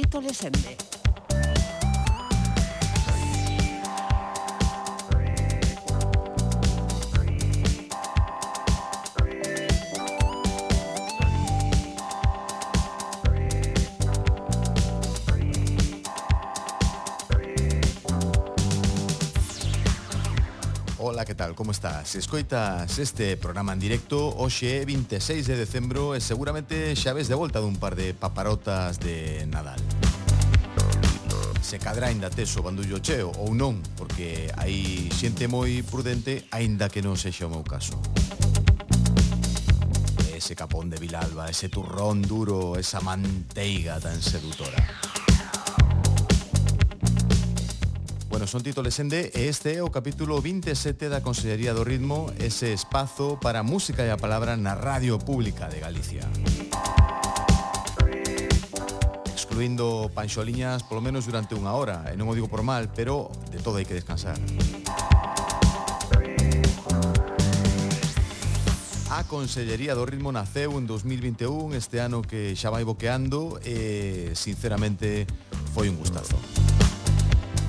Tito Lesende. Ola, que tal? Como estás? Escoitas este programa en directo Oxe 26 de decembro E seguramente xa ves de volta dun par de paparotas de Nadal se cadra ainda tes o bandullo cheo ou non, porque hai xente moi prudente, aínda que non sexa o meu caso. Ese capón de Vilalba, ese turrón duro, esa manteiga tan sedutora. Bueno, son Tito Lesende e este é o capítulo 27 da Consellería do Ritmo, ese espazo para música e a palabra na Radio Pública de Galicia. Música subindo panxoliñas polo menos durante unha hora, e non o digo por mal, pero de todo hai que descansar. A Consellería do Ritmo naceu en 2021, este ano que xa vai boqueando e sinceramente foi un gustazo.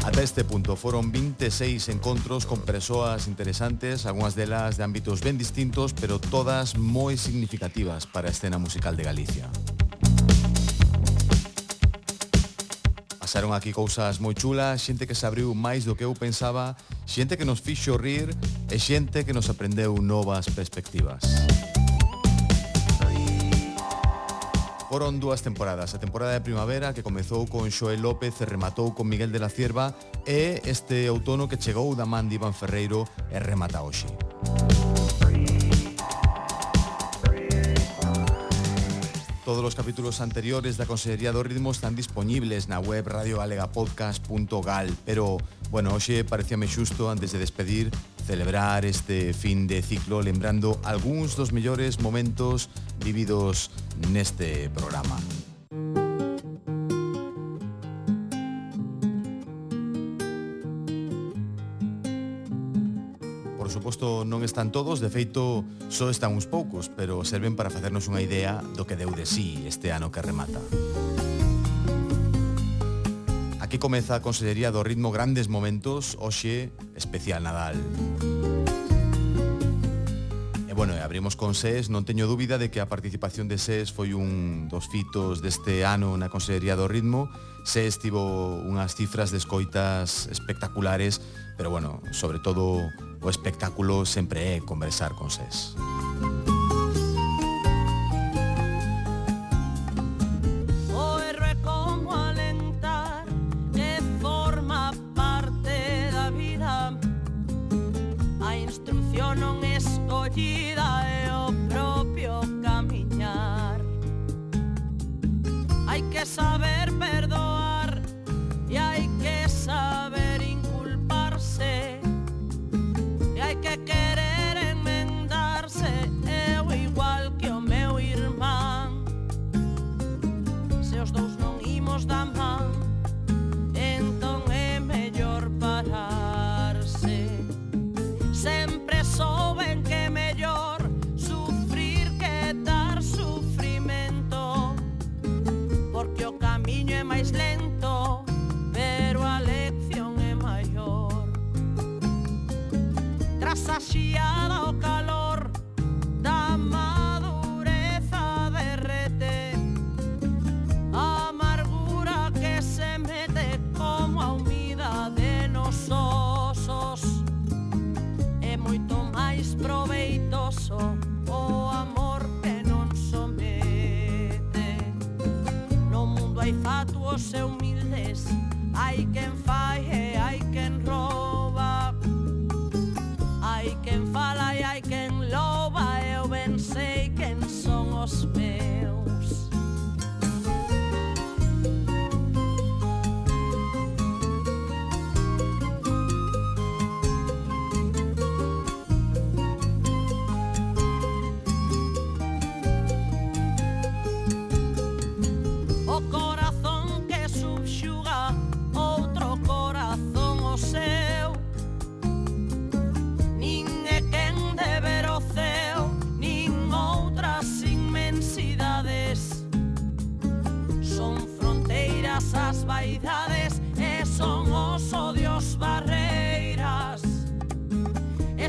Ata este punto foron 26 encontros con persoas interesantes, algunhas delas de ámbitos ben distintos, pero todas moi significativas para a escena musical de Galicia. Pasaron aquí cousas moi chulas, xente que se abriu máis do que eu pensaba, xente que nos fixo rir e xente que nos aprendeu novas perspectivas. Foron dúas temporadas, a temporada de primavera que comezou con Xoel López e rematou con Miguel de la Cierva e este outono que chegou da man de Iván Ferreiro e remata hoxe. Todos os capítulos anteriores da Consellería do Ritmo están disponibles na web radiogalegapodcast.gal, pero, bueno, hoxe parecíame xusto antes de despedir celebrar este fin de ciclo lembrando algúns dos mellores momentos vividos neste programa. suposto non están todos, de feito só están uns poucos, pero serven para facernos unha idea do que deu de sí este ano que remata. Aquí comeza a Consellería do Ritmo Grandes Momentos, hoxe especial Nadal. E bueno, abrimos con SES, non teño dúbida de que a participación de SES foi un dos fitos deste ano na Consellería do Ritmo. SES tivo unhas cifras de escoitas espectaculares pero bueno, sobre todo O espectáculo siempre es conversar con SES. O es como alentar, que forma parte de la vida, a instrucción escollida e opropio caminar. Hay que saber perdoar y hay que saber... que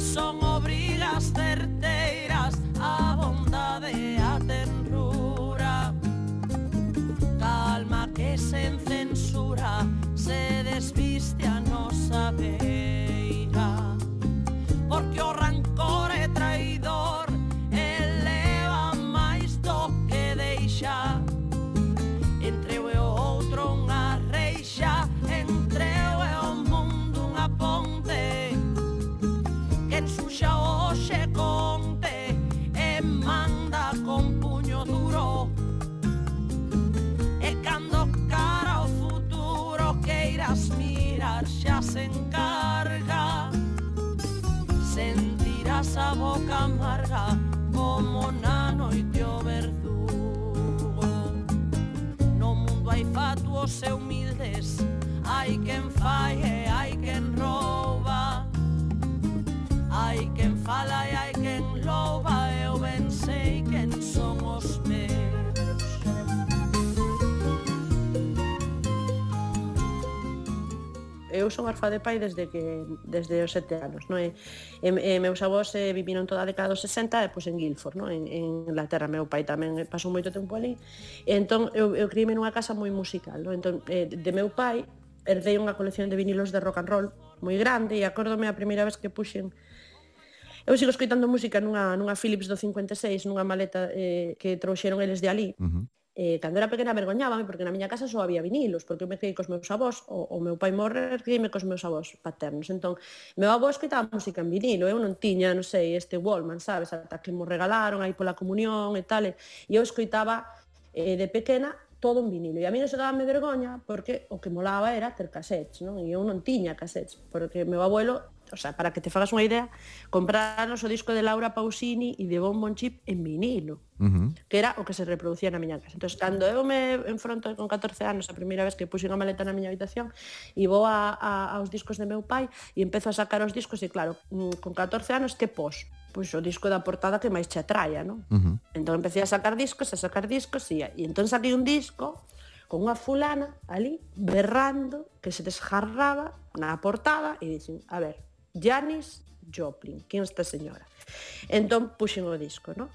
son obrigas certeiras pobos e humildes hai quen fai e eu son orfa de pai desde que desde os sete anos, non? E, e, e meus avós eh, viviron toda a década dos 60 e pois en Guilford, non? En, en Inglaterra, meu pai tamén eh, pasou moito tempo ali. E, entón eu, eu criei nunha casa moi musical, non? Entón eh, de meu pai herdei unha colección de vinilos de rock and roll moi grande e acórdome a primeira vez que puxen Eu sigo escoitando música nunha, nunha Philips do 56, nunha maleta eh, que trouxeron eles de ali. Uh -huh eh, cando era pequena vergoñábame porque na miña casa só había vinilos, porque eu me criei cos meus avós, o, o meu pai morre, criei-me cos meus avós paternos. Entón, meu avó escoitaba música en vinilo, eu non tiña, non sei, este Wallman, sabes, ata que mo regalaron aí pola comunión e tal, e eu escoitaba eh, de pequena todo en vinilo. E a mí non se dábame vergoña porque o que molaba era ter cassettes, non? E eu non tiña cassettes, porque meu abuelo o sea, para que te fagas unha idea, compraros o disco de Laura Pausini e de Bon Bon Chip en vinilo, uh -huh. que era o que se reproducía na miña casa. Entón, cando eu me enfronto con 14 anos, a primeira vez que puxen a maleta na miña habitación, e vou a, a, aos discos de meu pai e empezo a sacar os discos, e claro, mm, con 14 anos, que pos? pois o disco da portada que máis che atraia, non? Uh -huh. Entón empecé a sacar discos, a sacar discos, e, e entón saquei un disco con unha fulana ali berrando que se desjarraba na portada e dixen, a ver, Janis Joplin, quen esta señora. Entón puxen o disco, no?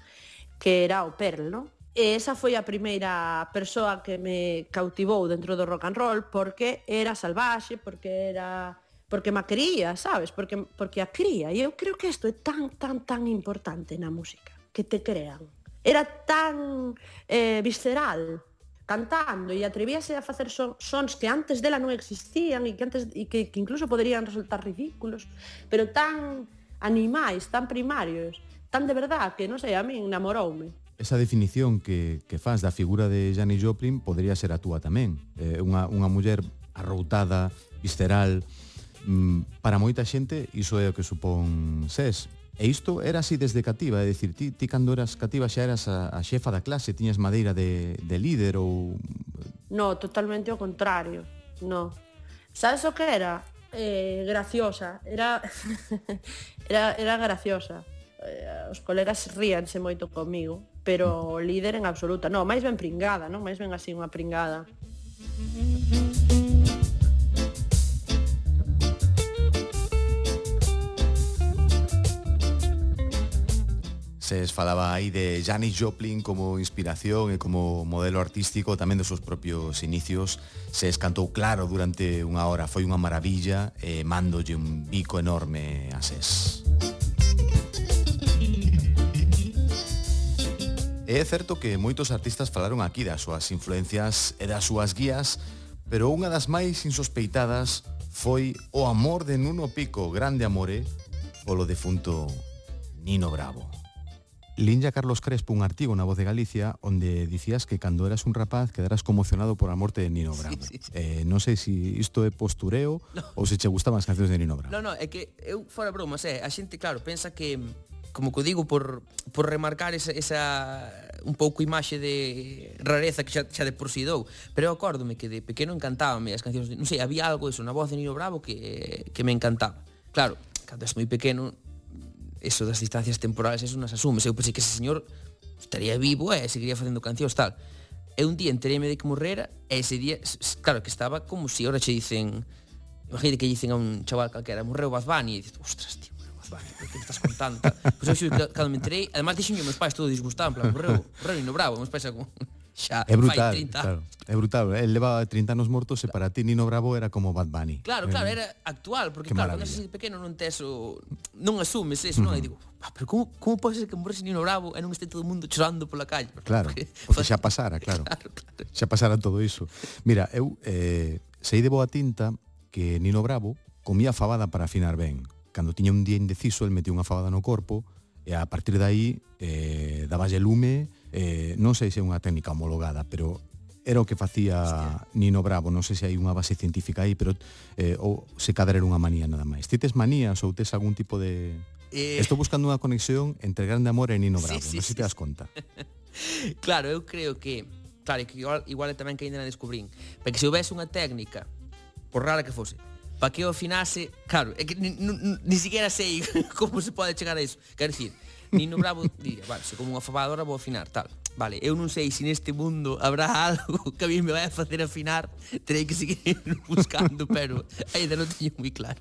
que era o Pearl, no? E esa foi a primeira persoa que me cautivou dentro do rock and roll porque era salvaxe, porque era porque ma quería, sabes? Porque porque a cría e eu creo que isto é tan tan tan importante na música, que te crean. Era tan eh visceral cantando e atrevíase a facer son, sons que antes dela non existían e que antes e que, que incluso poderían resultar ridículos, pero tan animais, tan primarios, tan de verdad que non sei, a min enamoroume. Esa definición que, que faz da figura de Janis Joplin podría ser a túa tamén. Eh, unha, unha muller arroutada, visceral, mm, para moita xente iso é o que supón SES E isto era así desde cativa, é dicir, ti, ti cando eras cativa xa eras a, a xefa da clase, tiñas madeira de, de líder ou... No, totalmente o contrario, no. Sabes o que era? Eh, graciosa, era, era, era graciosa. Eh, os colegas ríanse moito comigo, pero líder en absoluta. No, máis ben pringada, non? Máis ben así unha pringada. Mm -hmm. Se falaba aí de Janis Joplin como inspiración e como modelo artístico tamén dos seus propios inicios. Se escantou claro durante unha hora, foi unha maravilla e mandolle un bico enorme a SES. E é certo que moitos artistas falaron aquí das súas influencias e das súas guías, pero unha das máis insospeitadas foi o amor de Nuno Pico, grande amore, polo defunto Nino Bravo. Linja Carlos Crespo un artigo na Voz de Galicia onde dicías que cando eras un rapaz quedaras conmocionado por a morte de Nino Bravo. Sí, sí, sí. Eh, non sei se si isto é postureo no. ou se che gustaban as cancións de Nino Bravo. Non, non, é que eu fora bromas, é, a xente, claro, pensa que como que digo por, por remarcar esa, esa un pouco imaxe de rareza que xa, xa de por si dou pero eu acórdome que de pequeno encantábame as cancións de, non sei, había algo eso na voz de Nino Bravo que, que me encantaba claro, cando és moi pequeno eso das distancias temporales, eso nas asumes. Eu pensei que ese señor estaría vivo e seguiría facendo cancións tal. E un día enteréme de que morrera e ese día, claro, que estaba como se si ahora che dicen, imagínate que dicen a un chaval calquera, morreu Bad Bunny, e dices, ostras, tío, morreu Bad Bunny, que estás contando? Tal. Pois pues eu cando me enterei, además dixenme meus pais todo disgustaban en plan, morreu, morreu no bravo, meus pais como xa é brutal, fai 30 claro. É brutal, el leva 30 anos mortos e para ti Nino Bravo era como Bad Bunny. Claro, eh, claro, era actual, porque que claro, maravilla. cando pequeno non tes o non asumes eso, uh -huh. non? E digo, ah, pero como, como pode ser que morrese Nino Bravo e non este todo o mundo chorando pola calle? Claro, porque, porque xa pasara, claro. claro, claro. Xa pasara todo iso. Mira, eu eh, sei de boa tinta que Nino Bravo comía fabada para afinar ben. Cando tiña un día indeciso, el metía unha fabada no corpo e a partir de aí eh, daballe lume eh, non sei se é unha técnica homologada, pero era o que facía Hostia. Nino Bravo, non sei se hai unha base científica aí, pero eh, ou se cadra era unha manía nada máis. Ti tes manías ou tes algún tipo de... Eh... Estou buscando unha conexión entre Grande Amor e Nino Bravo, sí, sí, non sei sí, se te das conta. claro, eu creo que claro, que igual, igual tamén que ainda non descubrín, porque se houvese unha técnica, por rara que fose, para que eu afinase, claro, é que ni, ni, ni siquiera sei como se pode chegar a iso. Quero dicir, Nino Bravo diría, vale, se como unha fabadora vou afinar, tal. Vale, eu non sei se neste mundo habrá algo que a mí me vai a facer afinar, terei que seguir buscando, pero ainda non teño moi claro.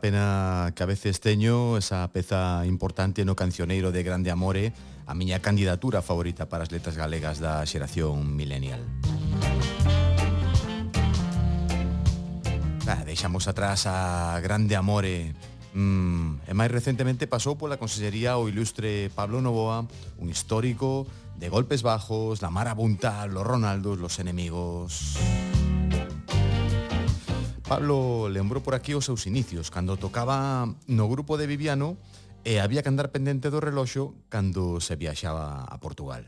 pena que a veces teño esa peza importante no cancioneiro de Grande Amore, a miña candidatura favorita para as letras galegas da xeración millennial. Ah, deixamos atrás a Grande Amore, Mm, e máis recentemente pasou pola Consellería o ilustre Pablo Novoa, un histórico de golpes bajos, la marabunta, los Ronaldos, los enemigos... Pablo lembrou por aquí os seus inicios, cando tocaba no grupo de Viviano e había que andar pendente do reloxo cando se viaxaba a Portugal.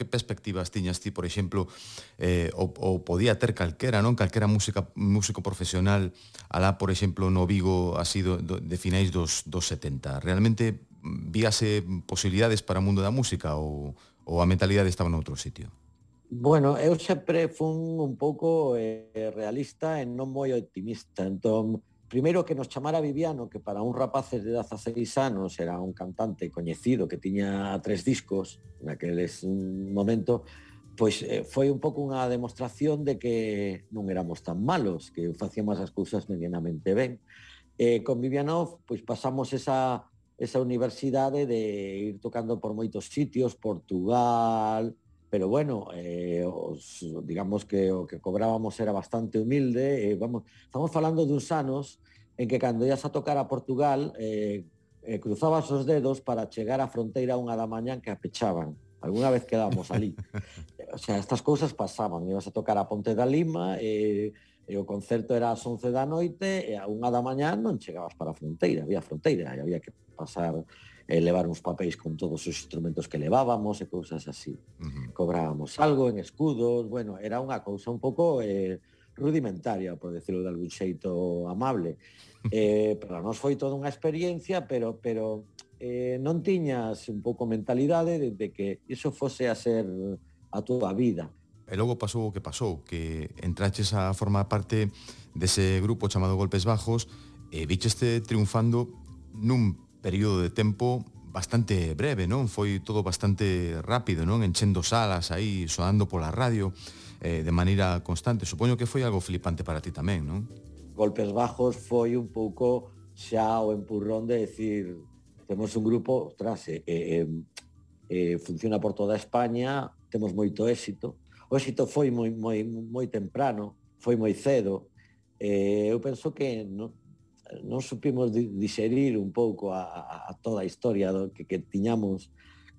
Que perspectivas tiñas ti, por exemplo, eh, ou, ou podía ter calquera, non? Calquera música, músico profesional alá, por exemplo, no Vigo así do, do, de finais dos, dos 70. Realmente mm, víase posibilidades para o mundo da música ou, ou a mentalidade estaba noutro sitio? Bueno, eu sempre fun un pouco eh, realista e non moi optimista. Entón, primeiro que nos chamara Viviano, que para un rapaz de 16 anos era un cantante coñecido que tiña tres discos naqueles mm, momento, pois eh, foi un pouco unha demostración de que non éramos tan malos, que facíamos as cousas medianamente ben. Eh, con Vivianov, pois pasamos esa, esa universidade de ir tocando por moitos sitios, Portugal, pero bueno, eh, os, digamos que o que cobrábamos era bastante humilde, eh, vamos, estamos falando de uns anos en que cando ias a tocar a Portugal eh, eh, cruzabas os dedos para chegar á fronteira unha da mañán que apechaban. Alguna vez quedábamos ali. o sea, estas cousas pasaban, ibas a tocar a Ponte da Lima, eh, e o concerto era ás 11 da noite e a eh, unha da mañán non chegabas para a fronteira, había fronteira e había que pasar eh, levar uns papéis con todos os instrumentos que levábamos e cousas así. Uh -huh. Cobrábamos algo en escudos, bueno, era unha cousa un pouco eh, rudimentaria, por decirlo de algún xeito amable. Eh, para nós foi toda unha experiencia, pero pero eh, non tiñas un pouco mentalidade de, de que iso fose a ser a túa vida. E logo pasou o que pasou, que entraches a formar parte dese grupo chamado Golpes Bajos e vicheste triunfando nun período de tempo bastante breve, non? Foi todo bastante rápido, non? Enchendo salas aí, soando pola radio eh, de maneira constante. Supoño que foi algo flipante para ti tamén, non? Golpes Bajos foi un pouco xa o empurrón de decir temos un grupo, ostras, eh, eh, eh, eh, funciona por toda España, temos moito éxito. O éxito foi moi, moi, moi temprano, foi moi cedo. Eh, eu penso que no, non supimos digerir un pouco a, a toda a historia do que, que tiñamos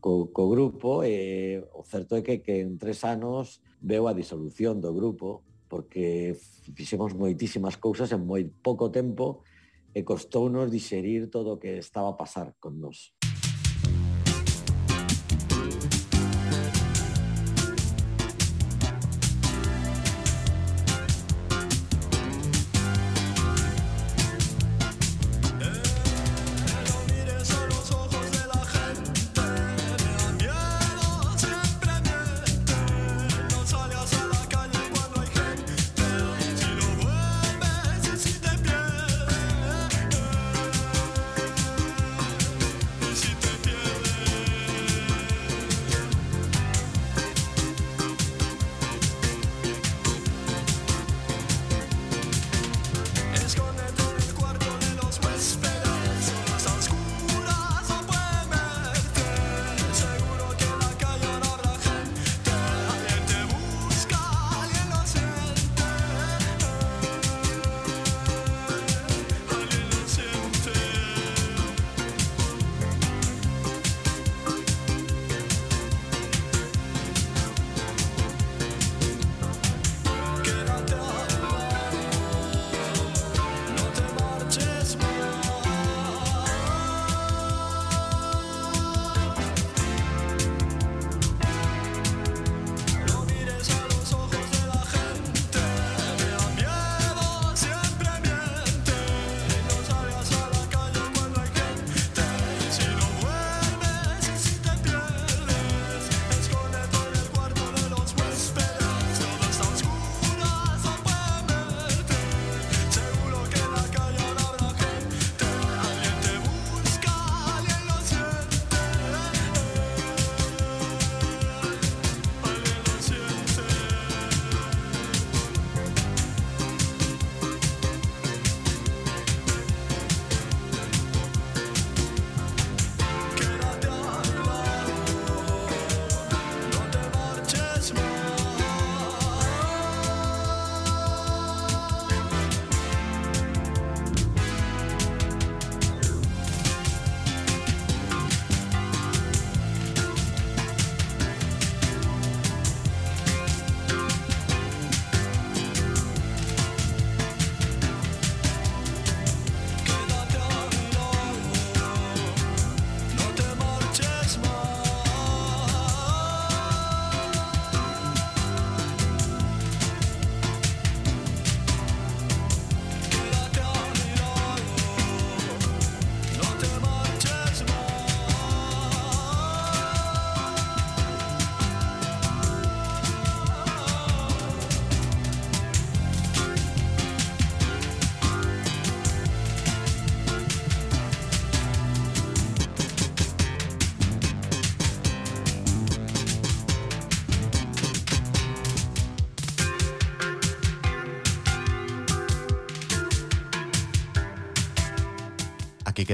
co, co grupo e o certo é que, que en tres anos veo a disolución do grupo porque fixemos moitísimas cousas en moi pouco tempo e costounos digerir todo o que estaba a pasar con nós.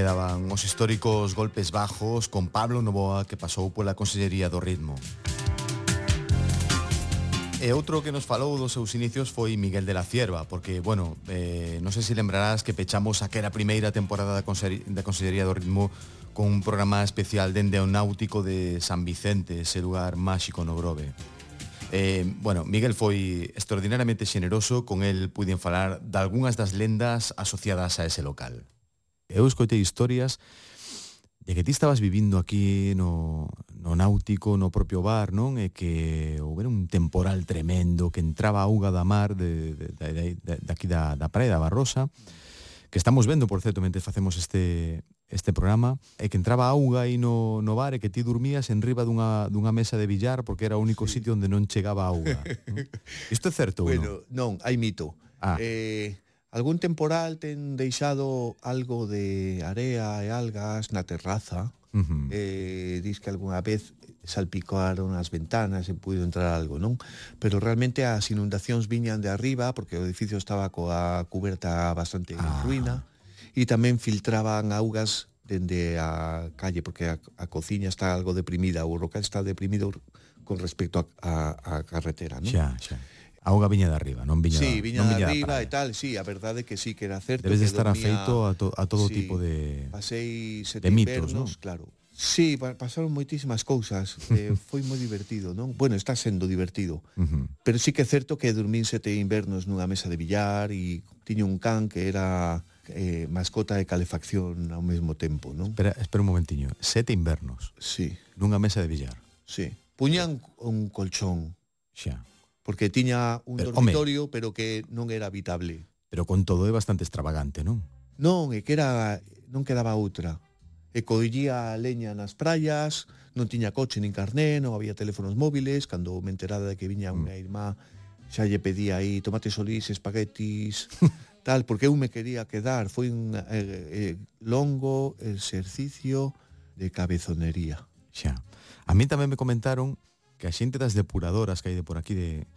quedaban os históricos golpes bajos con Pablo Novoa que pasou pola Consellería do Ritmo. E outro que nos falou dos seus inicios foi Miguel de la Cierva, porque, bueno, eh, non sei se lembrarás que pechamos aquela primeira temporada da, Conse da Consellería do Ritmo con un programa especial dende o náutico de San Vicente, ese lugar máxico no Grove. Eh, bueno, Miguel foi extraordinariamente xeneroso, con el puiden falar dalgunhas das lendas asociadas a ese local eu escoitei historias de que ti estabas vivindo aquí no, no náutico, no propio bar, non? E que houbera un temporal tremendo, que entraba a auga da mar de, de, de, de, de, aquí da, da praia da Barrosa, que estamos vendo, por certo, mentre facemos este, este programa, e que entraba auga aí no, no bar e que ti dormías en riba dunha, dunha mesa de billar porque era o único sí. sitio onde non chegaba auga. Isto é certo bueno, ou non? Bueno, non, hai mito. Ah. Eh, Algún temporal ten deixado algo de area e algas na terraza. Uh -huh. eh, diz que algunha vez salpicaron as ventanas e puido entrar algo, non? Pero realmente as inundacións viñan de arriba porque o edificio estaba coa cuberta bastante ah. ruína e tamén filtraban augas dende a calle porque a, a cociña está algo deprimida, o local está deprimido con respecto a, a, a carretera, non? Xa, xa. Auga viña de arriba, non viña sí, viña non viña de arriba da e tal, sí, a verdade é que sí, que era certo. Debes de estar dormía, afeito a, to, a todo sí, tipo de, pasei sete de mitos, invernos, ¿no? claro. Sí, pasaron moitísimas cousas, eh, foi moi divertido, non? Bueno, está sendo divertido, uh -huh. pero sí que é certo que dormín sete invernos nunha mesa de billar e tiño un can que era eh, mascota de calefacción ao mesmo tempo, non? Espera, espera un momentiño, sete invernos? Sí. Nunha mesa de billar? Sí. Puñan un colchón. Xa porque tiña un pero, dormitorio, home, pero que non era habitable. Pero con todo é bastante extravagante, non? Non, é que era non quedaba outra. E collía a leña nas praias, non tiña coche nin carné, non había teléfonos móviles, cando me enterada de que viña mm. unha irmá xa lle pedía aí tomates solís, espaguetis, tal, porque eu me quería quedar, foi un eh, eh, longo exercicio de cabezonería. Xa. A mí tamén me comentaron que a xente das depuradoras que hai de por aquí de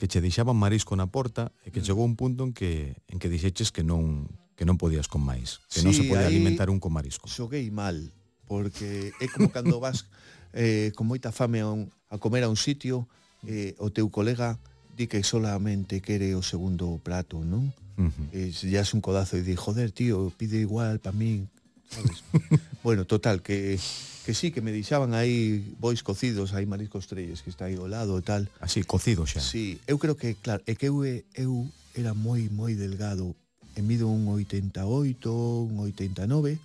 que che deixaban marisco na porta e que mm. chegou un punto en que en que dixeches que non que non podías con máis, que sí, non se podía alimentar un con marisco. Xoguei mal, porque é como cando vas eh, con moita fame a, un, a comer a un sitio, eh, o teu colega di que solamente quere o segundo plato, non? Uh -huh. E eh, se un codazo e di, joder, tío, pide igual para min, sabes? bueno, total, que que sí, que me deixaban aí bois cocidos, aí mariscos trelles que está aí ao lado e tal. Así, cocido xa. Sí, eu creo que, claro, é que eu, eu era moi, moi delgado. E mido un 88, un 89,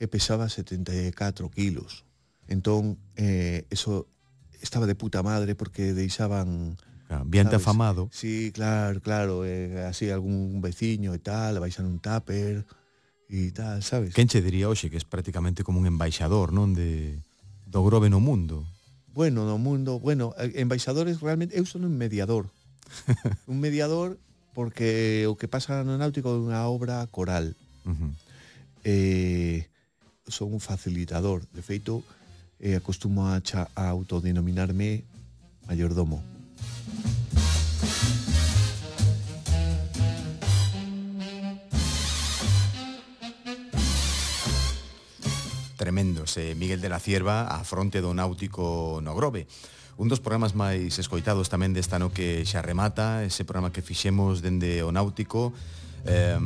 e pesaba 74 kilos. Entón, eh, eso estaba de puta madre porque deixaban... Ambiente ¿sabes? afamado. Sí, claro, claro, eh, así algún veciño e tal, baixan un tupper, e tal, sabes? Quen che diría hoxe que es prácticamente como un embaixador, non, de do Grove no mundo. Bueno, no mundo, bueno, embaixadores realmente eu son un mediador. un mediador porque o que pasa no náutico é unha obra coral. Uh -huh. Eh, son un facilitador, de feito, eh, acostumo a, cha, a autodenominarme mayordomo. tremendos eh, Miguel de la Cierva a fronte do Náutico no Grove. Un dos programas máis escoitados tamén desta no que xa remata, ese programa que fixemos dende o Náutico, eh,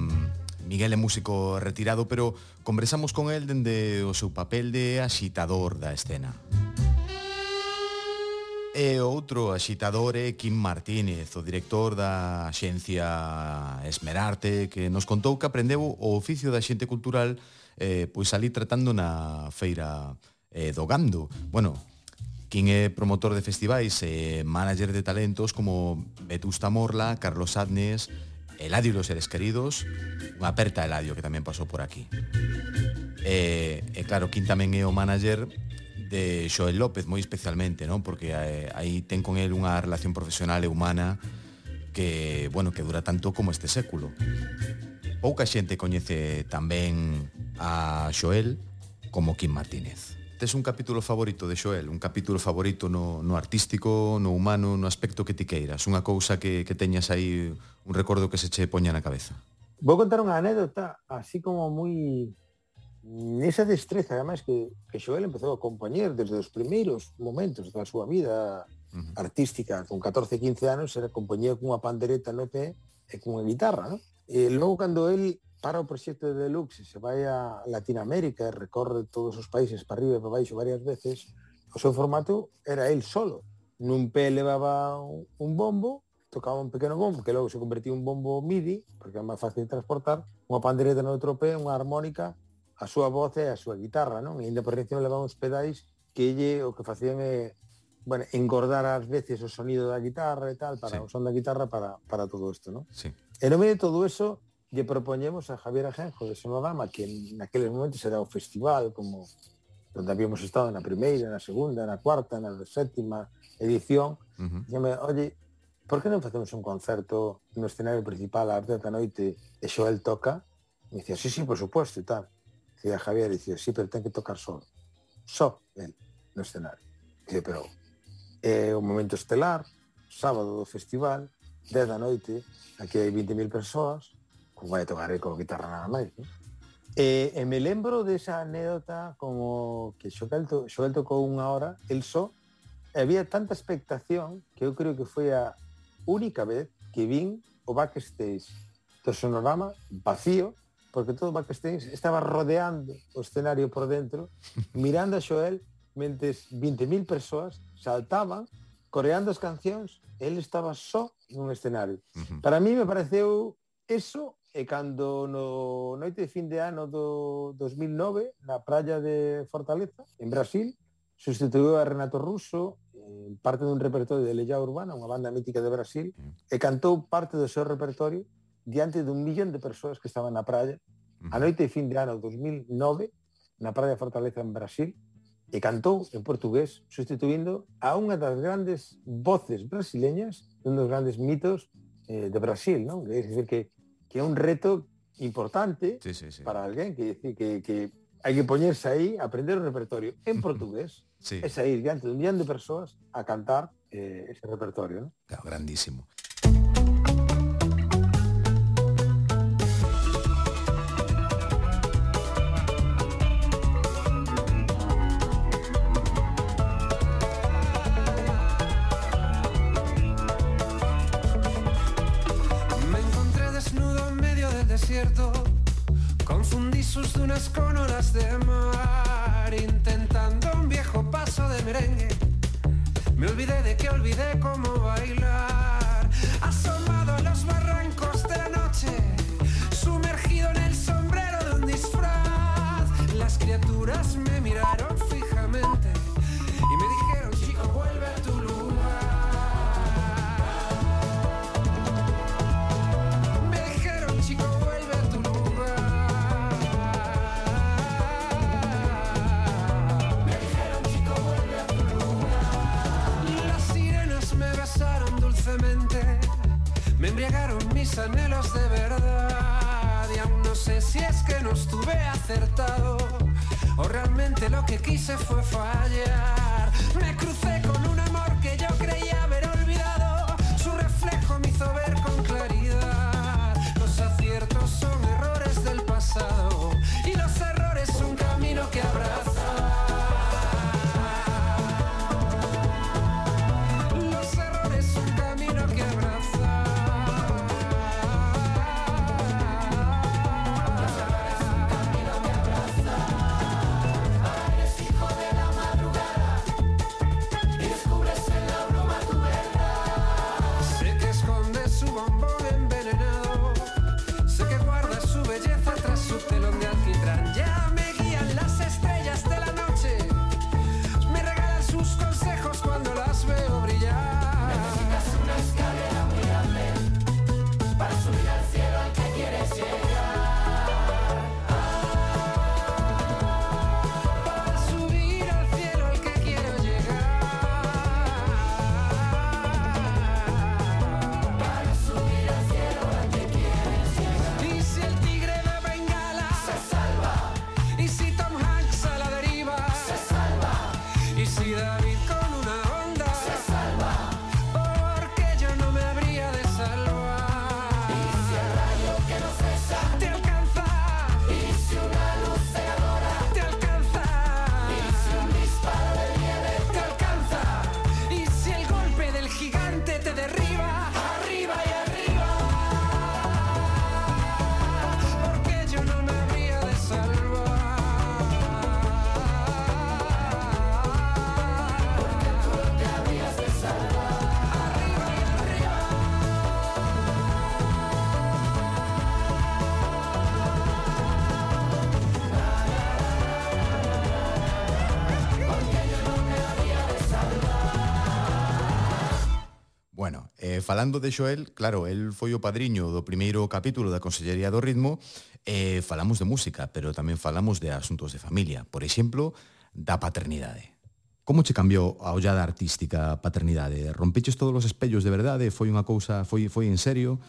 Miguel é músico retirado, pero conversamos con el dende o seu papel de axitador da escena. E outro axitador é Kim Martínez, o director da Xencia Esmerarte, que nos contou que aprendeu o oficio da xente cultural eh, pois ali tratando na feira eh, do Gando. Bueno, quen é promotor de festivais e eh, manager de talentos como Vetusta Morla, Carlos Adnes, Eladio e los seres queridos, unha aperta Eladio que tamén pasou por aquí. Eh, e, eh, eh, claro, quen tamén é o manager de Xoel López moi especialmente, non? Porque eh, aí ten con el unha relación profesional e humana que, bueno, que dura tanto como este século. Pouca xente coñece tamén a Xoel como Kim Martínez. Tes un capítulo favorito de Xoel, un capítulo favorito no, no artístico, no humano, no aspecto que ti queiras, unha cousa que, que teñas aí, un recordo que se che poña na cabeza. Vou contar unha anécdota así como moi esa destreza, además, que, que Xoel empezou a acompañar desde os primeiros momentos da súa vida artística, con 14, 15 anos, era compañía cunha pandereta no pé e cunha guitarra, non? Eh, logo, cando él para o proxecto de Deluxe se vai a Latinoamérica e recorre todos os países para arriba e para baixo varias veces, o seu formato era el solo. Nun pé levaba un bombo, tocaba un pequeno bombo, que logo se convertía un bombo MIDI, porque é máis fácil de transportar, unha pandereta no outro pé, unha armónica, a súa voz e a súa guitarra, non? E ainda por encima levaba uns pedais que lle o que facían é bueno, engordar ás veces o sonido da guitarra e tal, para sí. o son da guitarra para, para todo isto, non? Sí. E no medio de todo eso, lle propoñemos a Javier Ajenjo de Sonodama, que naqueles momentos era o festival, como donde habíamos estado na primeira, na segunda, na cuarta, na sétima edición, uh -huh. dime, oye, por que non facemos un concerto no escenario principal a arte da noite e Xoel toca? E dicía, sí, sí, por supuesto, e tal. Dicía Javier, dicía, sí, pero ten que tocar solo. Só el no escenario. Dicía, pero é eh, momento estelar, sábado do festival, 10 da noite, aquí hai 20.000 persoas, como vai a tocar con guitarra nada máis, non? E, e me lembro desa anécdota como que Xoel, to, Xoel tocou unha hora, el só, e había tanta expectación que eu creo que foi a única vez que vin o backstage do sonorama vacío, porque todo o backstage estaba rodeando o escenario por dentro, mirando a Xoel, mentes 20.000 persoas saltaban coreando as cancións, el estaba só nun escenario. Uh -huh. Para mí me pareceu eso e cando no noite de fin de ano do 2009 na praia de Fortaleza, en Brasil, sustituiu a Renato Russo en parte dun repertorio de Leia Urbana, unha banda mítica de Brasil, e cantou parte do seu repertorio diante dun millón de persoas que estaban na praia a noite de fin de ano 2009 na praia de Fortaleza en Brasil e cantou en portugués sustituindo a unha das grandes voces brasileñas un dos grandes mitos eh, de Brasil, non? É dicir que, que é un reto importante sí, sí, sí. para alguén que decir que, que hai que poñerse aí a aprender o repertorio en portugués sí. e sair diante dun millón de persoas a cantar eh, ese repertorio, non? Claro, grandísimo. Sus dunas con olas de mar, intentando un viejo paso de merengue. Me olvidé de que olvidé cómo bailar. Asomado a los barrancos de la noche, sumergido en el sombrero de un disfraz. Las criaturas me miraron falando de Xoel, claro, el foi o padriño do primeiro capítulo da Consellería do Ritmo, eh, falamos de música, pero tamén falamos de asuntos de familia, por exemplo, da paternidade. Como che cambiou a ollada artística a paternidade? Rompeches todos os espellos de verdade? Foi unha cousa, foi, foi en serio?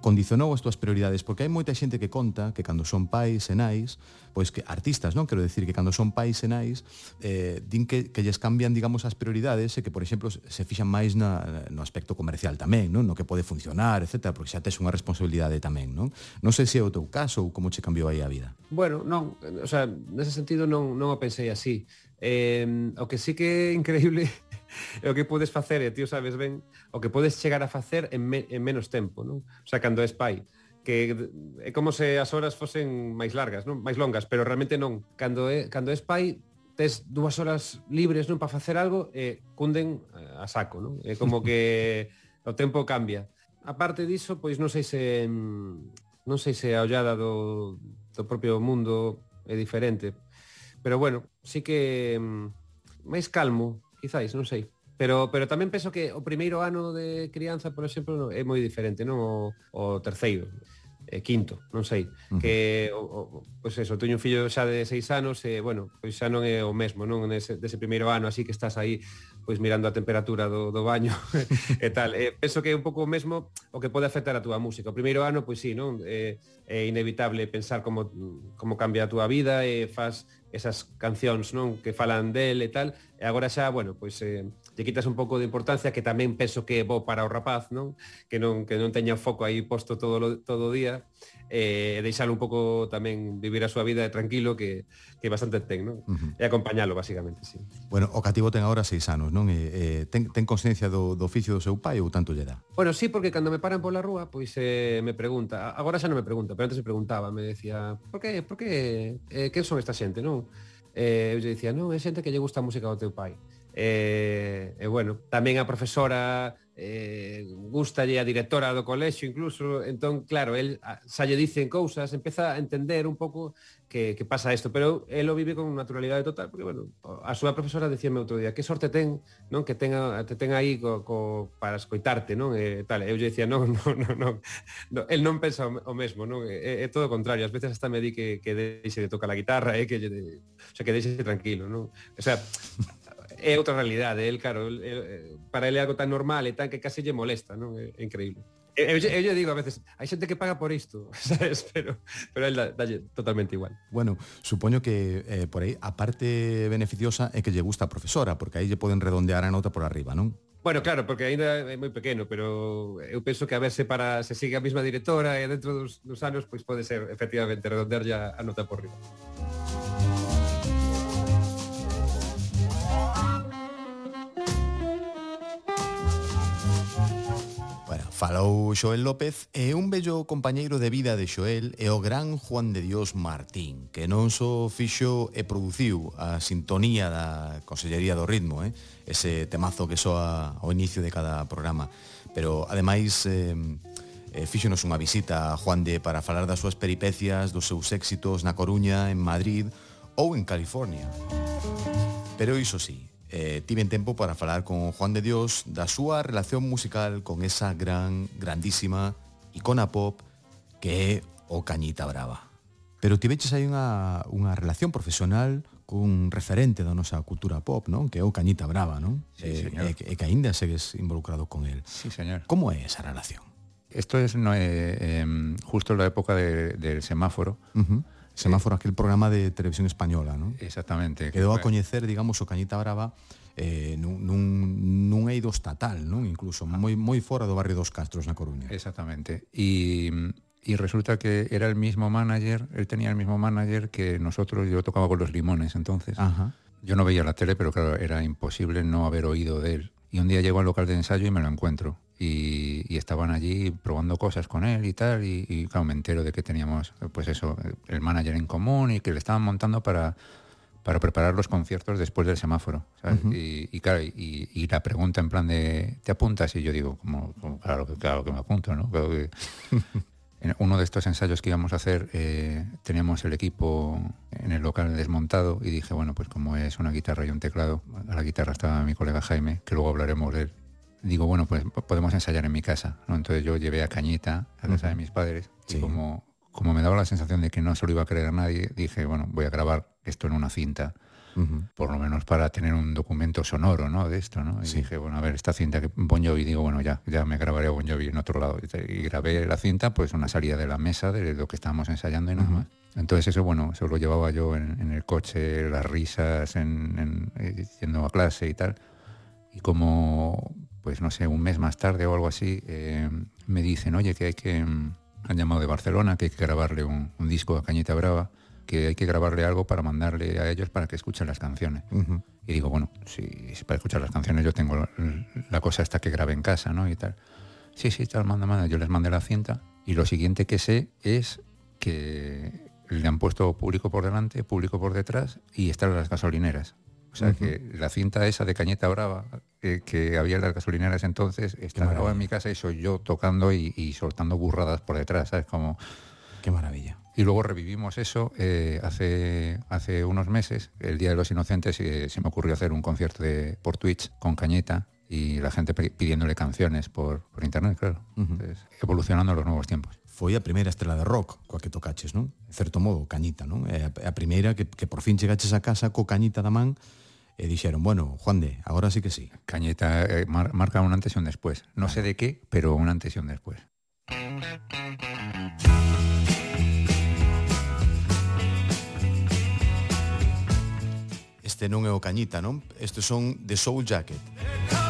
condicionou as túas prioridades, porque hai moita xente que conta que cando son pais e nais, pois que artistas, non? Quero decir que cando son pais e nais, eh, din que, que lles cambian, digamos, as prioridades e que, por exemplo, se fixan máis na, no aspecto comercial tamén, non? No que pode funcionar, etc. Porque xa tes unha responsabilidade tamén, non? Non sei se é o teu caso ou como che cambiou aí a vida. Bueno, non, o sea, nese sentido non, non o pensei así. Eh, o que sí que é increíble é o que podes facer, e ti sabes ben, o que podes chegar a facer en, me, en menos tempo, non? O sea, cando és pai, que é como se as horas fosen máis largas, non? Máis longas, pero realmente non. Cando é cando és pai, tes dúas horas libres, non, para facer algo e cunden eh, a saco, non? É como que o tempo cambia. A parte diso, pois non sei se non sei se a ollada do, do propio mundo é diferente, pero bueno, sí que mm, máis calmo, quizáis, non sei. Pero, pero tamén penso que o primeiro ano de crianza, por exemplo, é moi diferente, non? O, o terceiro e quinto, non sei, uh -huh. que o, o, pois eso, teño un fillo xa de seis anos e, bueno, pois xa non é o mesmo, non, nese, dese primeiro ano, así que estás aí pois mirando a temperatura do, do baño e tal. Eh, penso que é un pouco o mesmo o que pode afectar a túa música. O primeiro ano, pois sí, non? Eh, é inevitable pensar como, como cambia a túa vida e faz esas cancións non que falan del e tal. E agora xa, bueno, pois eh, lle quitas un pouco de importancia que tamén penso que é bo para o rapaz, non? Que non que non teña foco aí posto todo todo o día eh, deixalo un pouco tamén vivir a súa vida tranquilo que, que bastante ten, non? Uh -huh. E acompañalo, basicamente, sí. Bueno, o cativo ten agora seis anos, non? E, eh, ten, ten consciencia do, do oficio do seu pai ou tanto lle dá? Bueno, sí, porque cando me paran pola rúa, pois eh, me pregunta, agora xa non me pregunta, pero antes me preguntaba, me decía, por que, por que, eh, que son esta xente, non? Eh, eu lle dicía, non, é xente que lle gusta a música do teu pai. E, e bueno, tamén a profesora eh, gustalle a directora do colexio incluso, entón, claro, el xa lle dicen cousas, empeza a entender un pouco que, que pasa isto, pero el o vive con naturalidade total, porque, bueno, a súa profesora dicíame outro día, que sorte ten, non, que tenga, te ten aí co, co, para escoitarte, non, e tal, eu lle dicía, non, non, non, non, no, el non pensa o mesmo, non, é, é todo o contrario, ás veces hasta me di que, que deixe de tocar a guitarra, eh, que, lle, o sea, que deixe tranquilo, non, o sea, é outra realidade, el claro, el, para ele é algo tan normal e tan que case lle molesta, non? É, é increíble. Eu, eu, eu lle digo a veces, hai xente que paga por isto, sabes, pero pero el dalle totalmente igual. Bueno, supoño que eh, por aí a parte beneficiosa é que lle gusta a profesora, porque aí lle poden redondear a nota por arriba, non? Bueno, claro, porque aínda é moi pequeno, pero eu penso que a ver se para se sigue a mesma directora e dentro dos, dos anos pois pode ser efectivamente redondear a nota por arriba. Falou Xoel López e un bello compañeiro de vida de Xoel é o gran Juan de Dios Martín, que non só fixo e produciu a sintonía da Consellería do Ritmo, eh? ese temazo que soa ao inicio de cada programa, pero ademais eh, eh, fíxonos unha visita a Juan de para falar das súas peripecias, dos seus éxitos na Coruña, en Madrid ou en California. Pero iso sí, eh, tiven tempo para falar con Juan de Dios da súa relación musical con esa gran, grandísima icona pop que é o Cañita Brava. Pero tiveches aí unha, unha relación profesional cun referente da nosa cultura pop, non? Que é o Cañita Brava, non? Sí, eh, señor. Eh, e, e, e que aínda segues involucrado con el. Sí, señor. Como é esa relación? Esto es no, eh, eh, justo en la época de, del semáforo. Uh -huh Semáforo, aquel programa de televisión española, non? Exactamente. Quedou a coñecer, digamos, o Cañita Brava eh, nun, nun, nun eido estatal, non? Incluso moi moi fora do barrio dos Castros na Coruña. Exactamente. Y, y resulta que era el mismo manager, él tenía el mismo manager que nosotros, yo tocaba con los limones entonces. Ajá. Yo no veía la tele, pero claro, era imposible no haber oído de él. Y un día llego al local de ensayo y me lo encuentro. Y, y estaban allí probando cosas con él y tal. Y, y, claro, me entero de que teníamos, pues eso, el manager en común y que le estaban montando para, para preparar los conciertos después del semáforo. ¿sabes? Uh -huh. y, y, claro, y, la pregunta en plan de, ¿te apuntas? Y yo digo, como, como claro, claro que me apunto, ¿no? Claro que... en uno de estos ensayos que íbamos a hacer eh, teníamos el equipo en el local desmontado y dije, bueno, pues como es una guitarra y un teclado, a la guitarra estaba mi colega Jaime, que luego hablaremos de él, digo, bueno, pues podemos ensayar en mi casa, ¿no? Entonces yo llevé a Cañita a casa de mis padres y como, como me daba la sensación de que no se lo iba a creer a nadie, dije, bueno, voy a grabar esto en una cinta, por lo menos para tener un documento sonoro, ¿no? De esto, ¿no? Y dije, bueno, a ver, esta cinta que Bon Jovi, digo, bueno, ya, ya me grabaré a Bon Jovi en otro lado. Y, grabé la cinta, pues una salida de la mesa de lo que estábamos ensayando y nada más. Entonces eso, bueno, eso lo llevaba yo en, en el coche, las risas, en, en- eh, yendo a clase y tal. Y como, pues no sé, un mes más tarde o algo así, eh, me dicen, oye, que hay que, mm, han llamado de Barcelona, que hay que grabarle un, un disco a Cañita Brava, que hay que grabarle algo para mandarle a ellos para que escuchen las canciones. Y digo, bueno, si, si para escuchar las canciones yo tengo la cosa esta que grabé en casa, ¿no? Y tal. Sí, sí, tal, manda, manda. Yo les mandé la cinta y lo siguiente que sé es que le han puesto público por delante, público por detrás y están las gasolineras. O sea que la cinta esa de Cañeta Brava eh, que había en las gasolineras entonces está grabada en mi casa y soy yo tocando y, y soltando burradas por detrás, ¿sabes? Como... Qué maravilla. Y luego revivimos eso eh, hace, hace unos meses, el Día de los Inocentes, eh, se me ocurrió hacer un concierto de, por Twitch con Cañeta y la gente pi- pidiéndole canciones por, por internet, claro. Entonces, evolucionando a los nuevos tiempos. Foi a primeira estrela de rock coa que tocaches, non? En certo modo, Cañita, non? É a, é a primeira que, que por fin chegaches a casa co Cañita da man e dixeron, bueno, Juande, agora sí que sí. Cañeta eh, mar, marca un antes e un despois. Non sé de que, pero un antes e un despois. Este non é o Cañita, non? Estes son The Soul Jacket. Here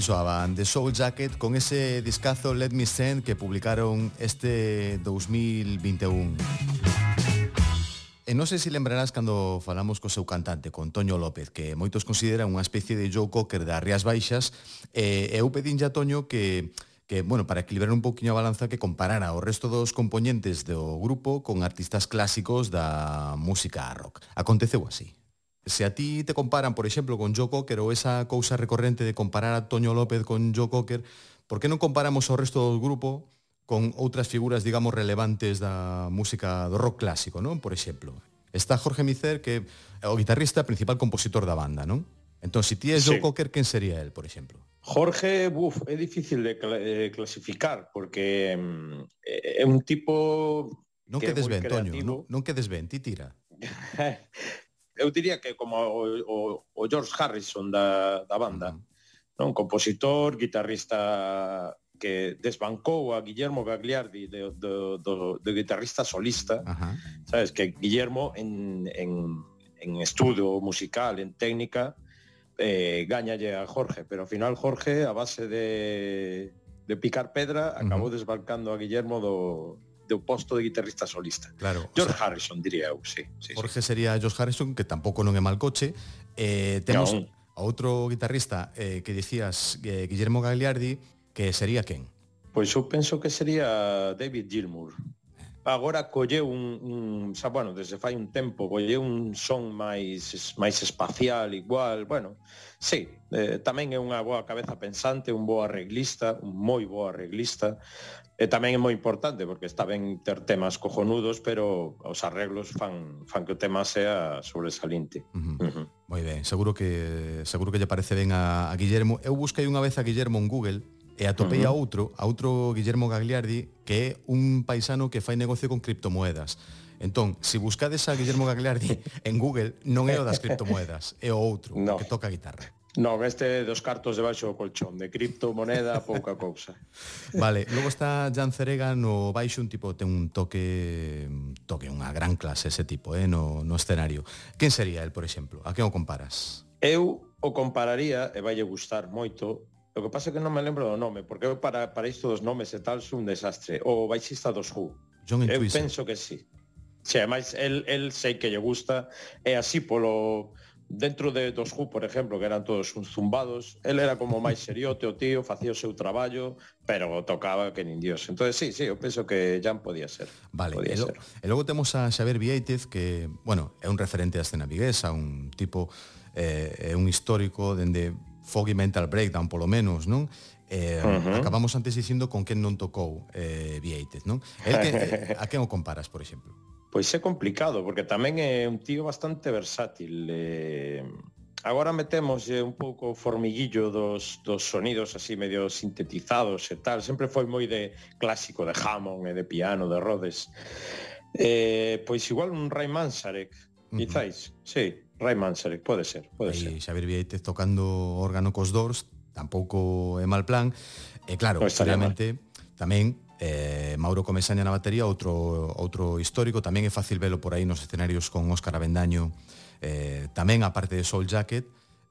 Aquí soaban The Soul Jacket con ese discazo Let Me Send que publicaron este 2021. E non sei se lembrarás cando falamos co seu cantante, con Toño López, que moitos consideran unha especie de Joe Cocker das Rías Baixas, e eu pedinlle a Toño que que, bueno, para equilibrar un poquinho a balanza que comparara o resto dos componentes do grupo con artistas clásicos da música rock. Aconteceu así. Se a ti te comparan, por exemplo, con Joe Cocker ou esa cousa recorrente de comparar a Toño López con Joe Cocker, por que non comparamos o resto do grupo con outras figuras, digamos, relevantes da música do rock clásico, non? Por exemplo, está Jorge Micer, que é o guitarrista principal compositor da banda, non? Entón, se ti é Joe sí. Cocker, quen sería el, por exemplo? Jorge, buf, é difícil de eh, clasificar, porque mm, é un tipo... Non que quedes ben, Toño, non, non quedes ben, ti tira. eu diría que como o, o, o George Harrison da, da banda, uh -huh. non? Compositor, guitarrista que desbancou a Guillermo Gagliardi de, do, do, do guitarrista solista, uh -huh. sabes, que Guillermo en, en, en estudo musical, en técnica, eh, gañalle a Jorge, pero ao final Jorge, a base de, de picar pedra, acabou uh -huh. desbancando a Guillermo do, do posto de guitarrista solista. Claro, George sea, Harrison diría eu, sí, sí. Jorge sí. sería George Harrison que tampouco non é mal coche. Eh temos a outro guitarrista eh, que dicías eh, Guillermo Gagliardi que sería quen? Pois eu penso que sería David Gilmour agora colleu un, un xa, bueno, desde fai un tempo colleu un son máis máis espacial igual, bueno, sí, eh, tamén é unha boa cabeza pensante, un bo arreglista, un moi bo arreglista, E tamén é moi importante porque está ben ter temas cojonudos, pero os arreglos fan fan que o tema sea sobresaliente. Uh -huh. Uh -huh. Moi ben, seguro que seguro que lle parece ben a, a Guillermo. Eu busquei unha vez a Guillermo en Google e atopei uh -huh. a outro, a outro Guillermo Gagliardi, que é un paisano que fai negocio con criptomoedas. Entón, se si buscades a Guillermo Gagliardi en Google, non é o das criptomoedas, é o outro, no. que toca a guitarra. Non, este dos cartos debaixo do colchón, de cripto, moneda, pouca cousa. vale, logo está Jan Cerega no baixo, un tipo ten un toque, un toque unha gran clase ese tipo, eh, no, no escenario. Quen sería el, por exemplo? A quen o comparas? Eu o compararía, e valle gustar moito, o que pasa é que non me lembro do nome, porque eu para, para isto dos nomes e tal sou un desastre. O baixista dos Who. John eu Entwistle. penso que sí. Se, ademais, el, el sei que lle gusta, e así polo dentro de dos Who, por exemplo, que eran todos uns zumbados, el era como máis seriote o tío, facía o seu traballo, pero tocaba que nin dios. Entonces sí, sí, eu penso que Jan podía ser. Vale, podía e, lo, ser. e logo temos a Xavier Vieitez que, bueno, é un referente da escena viguesa, un tipo eh, é un histórico dende Foggy Mental Breakdown, polo menos, non? Eh, uh -huh. acabamos antes dicindo con quen non tocou eh, Vieitez, non? El que, a quen o comparas, por exemplo? Pois é complicado, porque tamén é un tío bastante versátil. Eh, agora metemos eh, un pouco o formiguillo dos, dos sonidos así medio sintetizados e tal. Sempre foi moi de clásico, de Hammond e de piano, de Rhodes. Eh, pois igual un Ray Manzarek, quizáis. Uh -huh. Sí, Ray Manzarek, pode ser, pode ser. E Xavier Vieitez tocando órgano cos dors, tampouco é mal plan. E claro, no obviamente, tamén Eh, Mauro Comesaña na batería, outro, outro histórico, tamén é fácil velo por aí nos escenarios con Óscar Avendaño, eh, tamén a parte de Soul Jacket,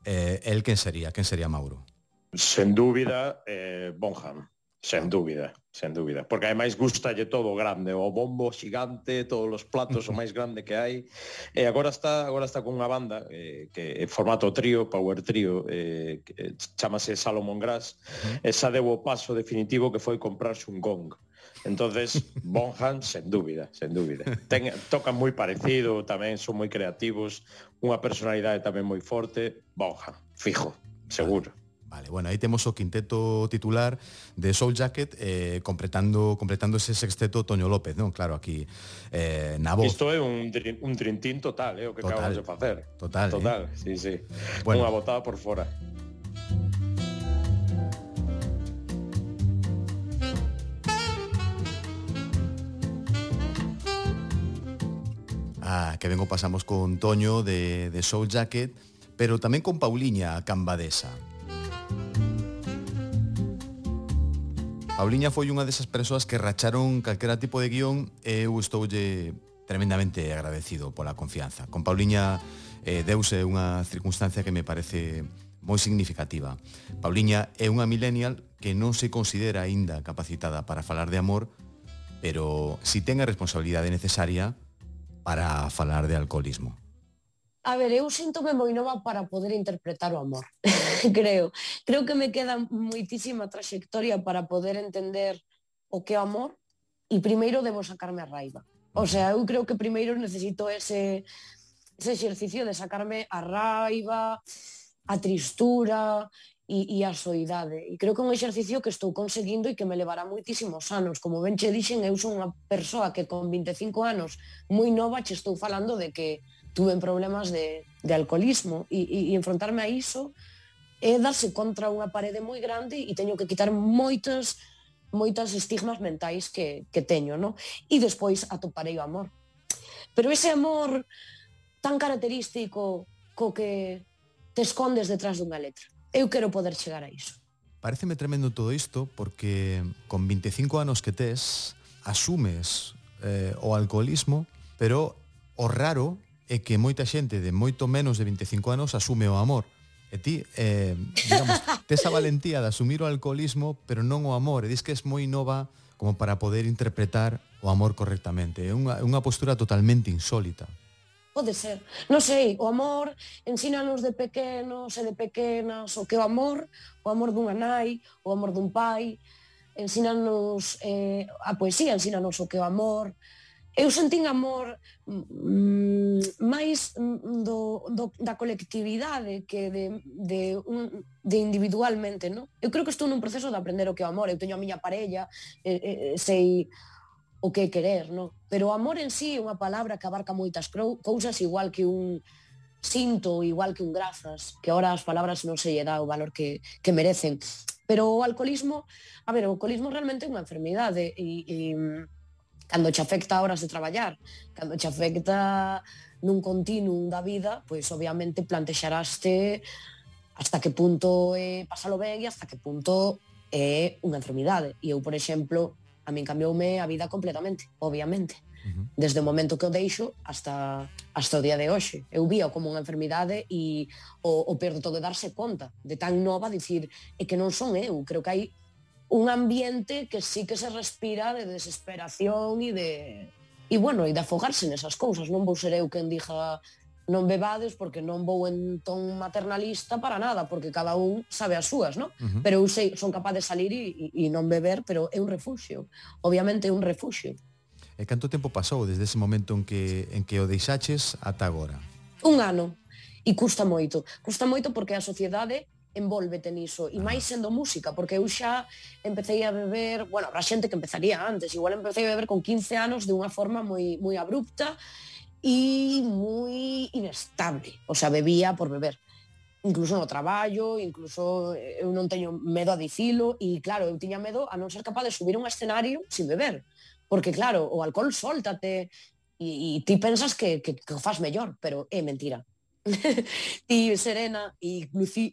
eh, el quen sería? Quen sería Mauro? Sen dúbida, eh, Bonham, sen dúbida sen dúbida, porque ademais gustalle todo grande, o bombo xigante, todos os platos o máis grande que hai. E agora está agora está con unha banda eh, que é formato trío, power trío, eh, que eh, chamase Salomon Grass. Esa deu o paso definitivo que foi comprarse un gong. Entonces, Bonham, sen dúbida, sen dúbida. Ten, tocan moi parecido, tamén son moi creativos, unha personalidade tamén moi forte, Bonham, fijo, seguro. Vale, bueno, aí temos o quinteto titular de Soul Jacket eh, completando completando ese sexteto Toño López, non? Claro, aquí eh, na voz. Isto é un, un trintín total, eh, o que total, acabamos de facer. Total, total, eh? sí, sí. Bueno, Unha botada por fora. Ah, que vengo pasamos con Toño de, de Soul Jacket, pero tamén con Pauliña Cambadesa. Pauliña foi unha desas persoas que racharon calquera tipo de guión e eu estoulle tremendamente agradecido pola confianza. Con Pauliña eh, deuse unha circunstancia que me parece moi significativa. Pauliña é unha millennial que non se considera aínda capacitada para falar de amor, pero si ten a responsabilidade necesaria para falar de alcoholismo. A ver, eu síntome moi nova para poder interpretar o amor, creo. Creo que me queda moitísima traxectoria para poder entender o que é o amor e primeiro debo sacarme a raiva. O sea, eu creo que primeiro necesito ese, ese exercicio de sacarme a raiva, a tristura e, e a soidade. E creo que é un exercicio que estou conseguindo e que me levará moitísimos anos. Como ben che dixen, eu son unha persoa que con 25 anos moi nova che estou falando de que tuven problemas de, de alcoholismo e, e, e enfrontarme a iso é darse contra unha parede moi grande e teño que quitar moitas moitas estigmas mentais que, que teño, no? E despois atoparei o amor. Pero ese amor tan característico co que te escondes detrás dunha letra. Eu quero poder chegar a iso. Pareceme tremendo todo isto porque con 25 anos que tes asumes eh, o alcoholismo, pero o raro é que moita xente de moito menos de 25 anos asume o amor. E ti, eh, digamos, tes a valentía de asumir o alcoholismo, pero non o amor. E dis que es moi nova como para poder interpretar o amor correctamente. É unha, unha postura totalmente insólita. Pode ser. Non sei, o amor ensínanos de pequenos e de pequenas o que o amor, o amor dunha nai, o amor dun pai, ensínanos eh, a poesía, ensínanos o que o amor, eu sentín amor mm, máis do, do, da colectividade que de, de, un, de individualmente, non? Eu creo que estou nun proceso de aprender o que é o amor, eu teño a miña parella, eh, eh, sei o que é querer, non? Pero o amor en sí é unha palabra que abarca moitas cousas igual que un sinto, igual que un grazas, que ahora as palabras non se lle dá o valor que, que merecen. Pero o alcoholismo, a ver, o alcoholismo realmente é unha enfermidade e, e Cando che afecta horas de traballar, cando che afecta nun continuum da vida, pois obviamente plantexaraste hasta que punto é pasalo ben e hasta que punto é unha enfermidade. E eu, por exemplo, a min cambioume a vida completamente, obviamente. Uh -huh. Desde o momento que o deixo hasta hasta o día de hoxe. Eu vía como unha enfermidade e o, o perdo todo de darse conta de tan nova, dicir, é que non son eu, creo que hai un ambiente que sí que se respira de desesperación e de e bueno, e de afogarse nesas cousas, non vou ser eu quen dixa non bebades porque non vou en ton maternalista para nada, porque cada un sabe as súas, non? Uh -huh. Pero eu sei, son capaz de salir e, e non beber, pero é un refuxio. Obviamente é un refuxio. E canto tempo pasou desde ese momento en que en que o deixaches ata agora? Un ano. E custa moito. Custa moito porque a sociedade envólvete niso e ah. máis sendo música, porque eu xa empecé a beber, bueno, habrá xente que empezaría antes, igual empecé a beber con 15 anos de unha forma moi moi abrupta e moi inestable, o sea, bebía por beber incluso no traballo, incluso eh, eu non teño medo a dicilo e claro, eu tiña medo a non ser capaz de subir un escenario sin beber, porque claro, o alcohol soltate e, e ti pensas que, que, que o faz mellor, pero é mentira. ti serena e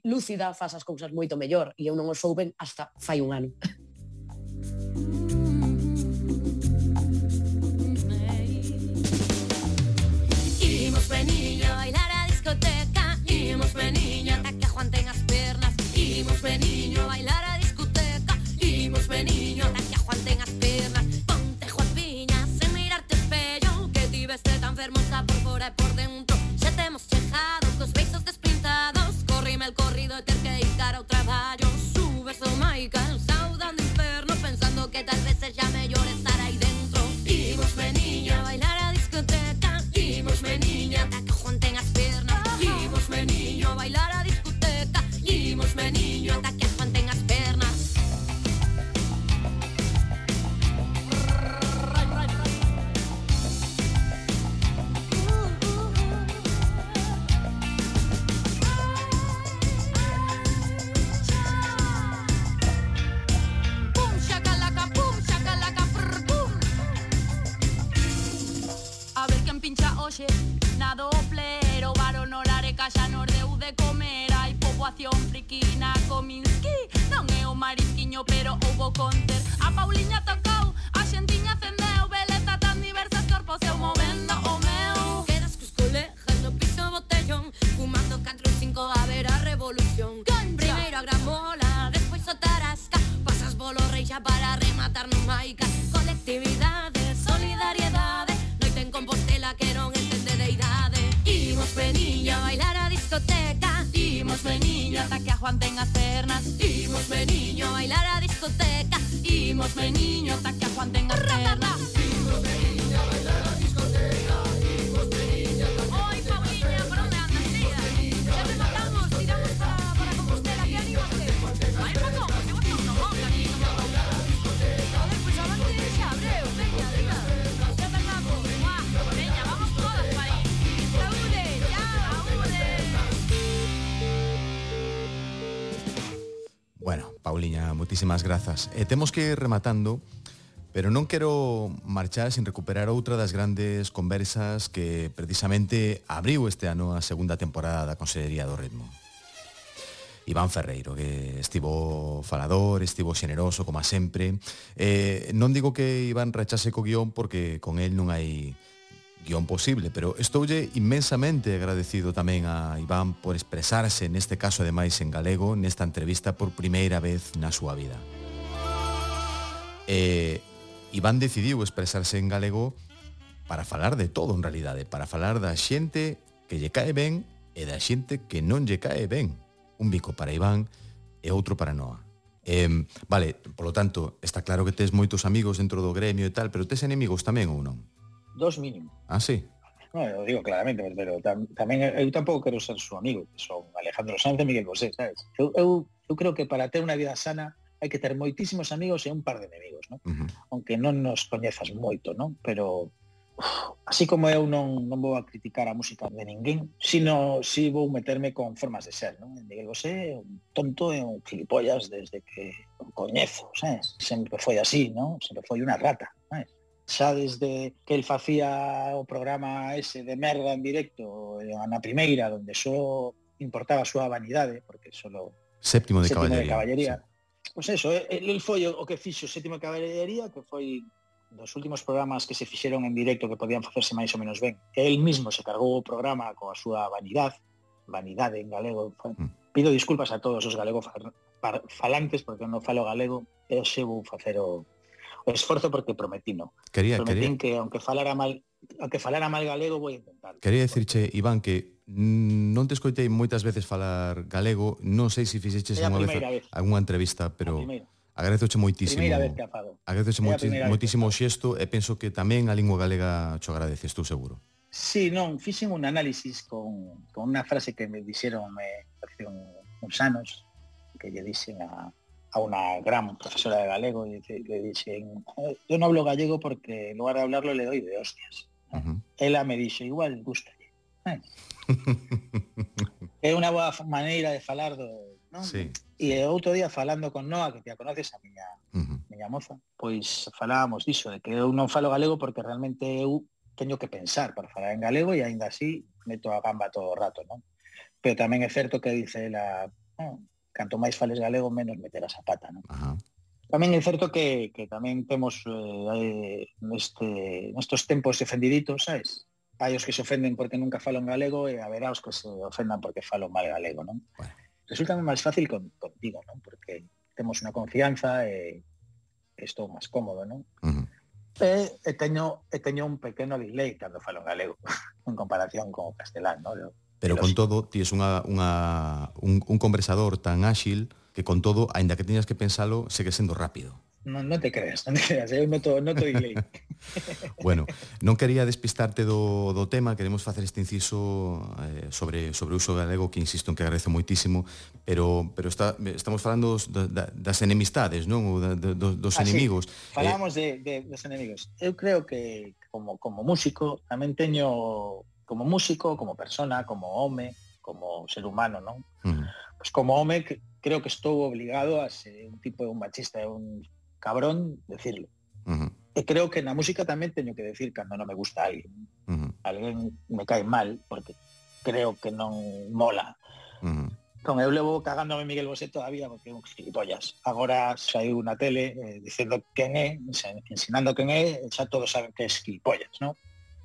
lúcida faz as cousas moito mellor e eu non o souben hasta fai un ano. Imos pe niña bailar a discoteca. Imos peniño ata que aguanten as pernas Imos veniño bailar a discoteca. Imos veniño ata que aguanten as pernas Ponte Juan Piña sen mirarte espello Que ti veste tan fermosa por fora e por dentro hemos chegado cos beizos despintados. Corrime el corrido e ter que deitar ao traballo Subes o mai calzado dando inferno Pensando que tal vez sexa mellor estar marxe Na doplero, varo no lare ca nos deu de comer. Hai poboación friquina cominski Non é o marisquiño pero houbo conter. A Pauliña tocou, a xentiña cendeu Juan ten as pernas. Imosme niño. A bailar a discoteca. Imosme niño. Ata que a Juan ten as pernas. Imosme niño a bailar a discoteca Pauliña, moitísimas grazas. E temos que ir rematando, pero non quero marchar sin recuperar outra das grandes conversas que precisamente abriu este ano a segunda temporada da Consellería do Ritmo. Iván Ferreiro, que estivo falador, estivo xeneroso, como sempre. Eh, non digo que Iván rechase co guión porque con el non hai guión posible, pero estoulle inmensamente agradecido tamén a Iván por expresarse neste caso ademais en galego nesta entrevista por primeira vez na súa vida. E Iván decidiu expresarse en galego para falar de todo en realidade, para falar da xente que lle cae ben e da xente que non lle cae ben. Un bico para Iván e outro para Noa. Eh, vale, polo tanto, está claro que tes moitos amigos dentro do gremio e tal, pero tes enemigos tamén ou non? dos mínimo. Ah, sí. No, eu digo claramente, pero tam, tamén eu tampouco quero ser su amigo, que son Alejandro Sanz e Miguel Bosé, sabes? Eu, eu, eu creo que para ter unha vida sana hai que ter moitísimos amigos e un par de enemigos, ¿no? Uh -huh. Aunque non nos coñezas moito, ¿no? Pero uf, así como eu non, non vou a criticar a música de ninguén, sino si vou meterme con formas de ser, ¿no? Miguel Bosé é un tonto e un gilipollas desde que o coñezo, sabes? Sempre foi así, ¿no? Sempre foi unha rata, sabes? xa desde que el facía o programa ese de merda en directo eh, na primeira, donde só importaba a súa vanidade, porque solo séptimo de séptimo caballería. De caballería. Sí. Pois pues eso, eh, el foi o que fixo séptimo de caballería, que foi dos últimos programas que se fixeron en directo que podían facerse máis ou menos ben. El mismo se cargou o programa coa súa vanidade, vanidade en galego. Hmm. Pido disculpas a todos os galego falantes porque non falo galego, pero se vou facer o, esforzo porque prometí no. Quería, prometín quería... que aunque falara mal aunque falara mal galego vou intentar. Quería dicirche, Iván, que non te escoitei moitas veces falar galego, non sei se fixeches unha vez, vez algunha entrevista, pero agradezoche moitísimo. Primeira vez que a fago. Agradezoche moitísimo o xesto e penso que tamén a lingua galega cho agradeces tú seguro. Sí, non, fixen un análisis con, con unha frase que me dixeron me, hace un, uns anos que lle dixen a, a una gran profesora de galego y le dicen, eh, yo no hablo gallego porque en lugar de hablarlo le doy de hostias. Uh -huh. Ela me dice, igual, gusta. Eh. é unha boa maneira de falar do, non? Sí. E outro día falando con Noa, que te a conoces a miña, uh -huh. miña moza, pois falábamos diso, de que eu non falo galego porque realmente eu teño que pensar para falar en galego e aínda así meto a gamba todo o rato, non? Pero tamén é certo que dice ela, non, canto máis fales galego, menos meterás a pata, non? Ajá. Tamén é certo que, que tamén temos eh, neste, nestos tempos ofendiditos, sabes? Hai os que se ofenden porque nunca falan galego e haberá os que se ofendan porque falan mal galego, non? Bueno. Resulta máis fácil con, contigo, non? Porque temos unha confianza e estou máis cómodo, non? Uh -huh. E, e, teño, e teño un pequeno delay cando falo en galego en comparación con o castelán, non? Pero con todo, ti es unha, unha, un, un conversador tan áxil que con todo, aínda que teñas que pensalo, segue sendo rápido. Non, non te creas, non te creas, eu noto, noto delay. bueno, non quería despistarte do, do tema, queremos facer este inciso eh, sobre sobre o uso galego, que insisto en que agradezo moitísimo, pero pero está, estamos falando dos, da, das enemistades, non? Ou da, dos, dos ah, inimigos. Sí. Eh, Falamos eh, de, de, dos enemigos. Eu creo que como, como músico tamén teño como músico, como persona, como home, como ser humano, non? Uh -huh. Pois pues como home creo que estou obligado a ser un tipo de un machista, e un cabrón decirlo. Uh -huh. E creo que na música tamén teño que decir cando non me gusta alguén. Uh -huh. Alguén me cae mal porque creo que non mola. Uh -huh. Entón, eu levo cagándome Miguel Bosé todavía porque é un gilipollas. Agora saiu na tele eh, dicendo quen é, ensinando quen é, xa todos saben que é gilipollas, non?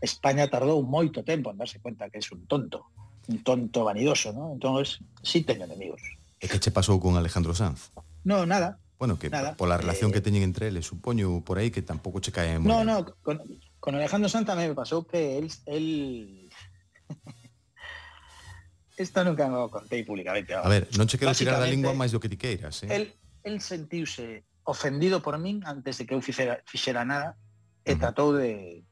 España tardou moito tempo en darse cuenta que é un tonto, un tonto vanidoso, ¿no? Entonces, sí teño enemigos. E que che pasou con Alejandro Sanz? No, nada. Bueno, que nada. pola relación eh... que teñen entre eles, supoño por aí que tampouco che cae moi. No, no, con, con Alejandro Sanz tamén me pasou que él, él... Esta nunca me o contei públicamente. A ver, non che quero tirar da lingua máis do que ti queiras, eh? El, el sentiuse ofendido por min antes de que eu fixera, fixera nada e uh -huh. tratou de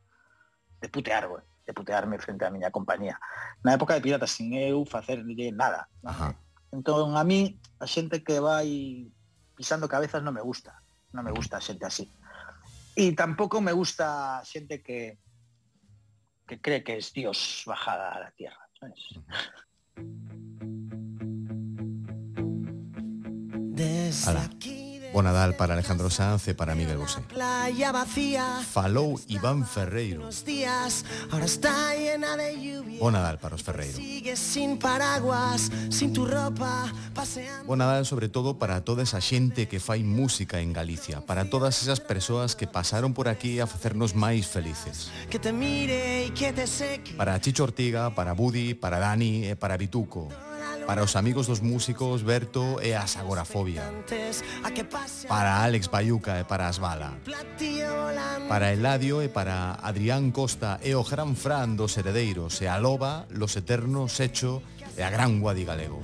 de putear, güey, de putearme frente á miña compañía. Na época de Piratas sin eu facerlle nada. Ajá. Entón a mí a xente que vai pisando cabezas non me gusta, non me gusta a xente así. E tampouco me gusta a xente que que cree que es Dios bajada a la tierra, ¿sabes? Desde aquí Bo Nadal para Alejandro Sanz e para Miguel Bosé. Falou Iván Ferreiro. Bo Nadal para os Ferreiro. Bo Nadal sobre todo para toda esa xente que fai música en Galicia, para todas esas persoas que pasaron por aquí a facernos máis felices. Para Chicho Ortiga, para Budi, para Dani e para Bituco. Para os amigos dos músicos, Berto e as agorafobia. Para Alex Bayuca e para Asbala. Para Eladio e para Adrián Costa e o gran Fran dos heredeiros e a loba, los eternos, hecho e a gran guadi galego.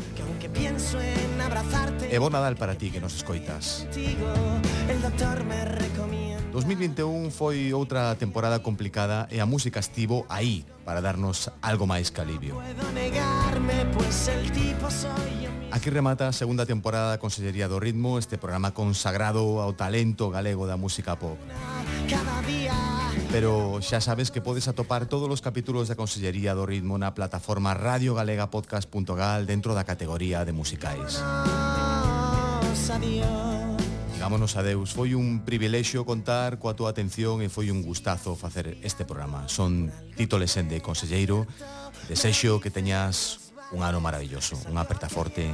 E bo Nadal para ti que nos escoitas. El doctor me recomienda 2021 foi outra temporada complicada e a música estivo aí para darnos algo máis que alivio. Aquí remata a segunda temporada da Consellería do Ritmo, este programa consagrado ao talento galego da música pop. Pero xa sabes que podes atopar todos os capítulos da Consellería do Ritmo na plataforma radiogalegapodcast.gal dentro da categoría de musicais. Adiós. Adiós. Digámonos adeus, foi un privilexio contar coa túa atención e foi un gustazo facer este programa. Son Tito Lesende, conselleiro, desexo que teñas un ano maravilloso, unha aperta forte.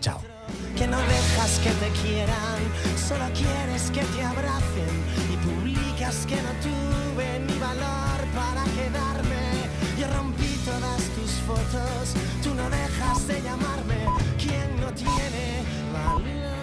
Chao. Que no dejas que te quieran, solo quieres que te abracen y publicas que no tuve ni valor para quedarme. Yo rompí todas tus fotos, tú no dejas de llamarme. ¿Quién no tiene valor?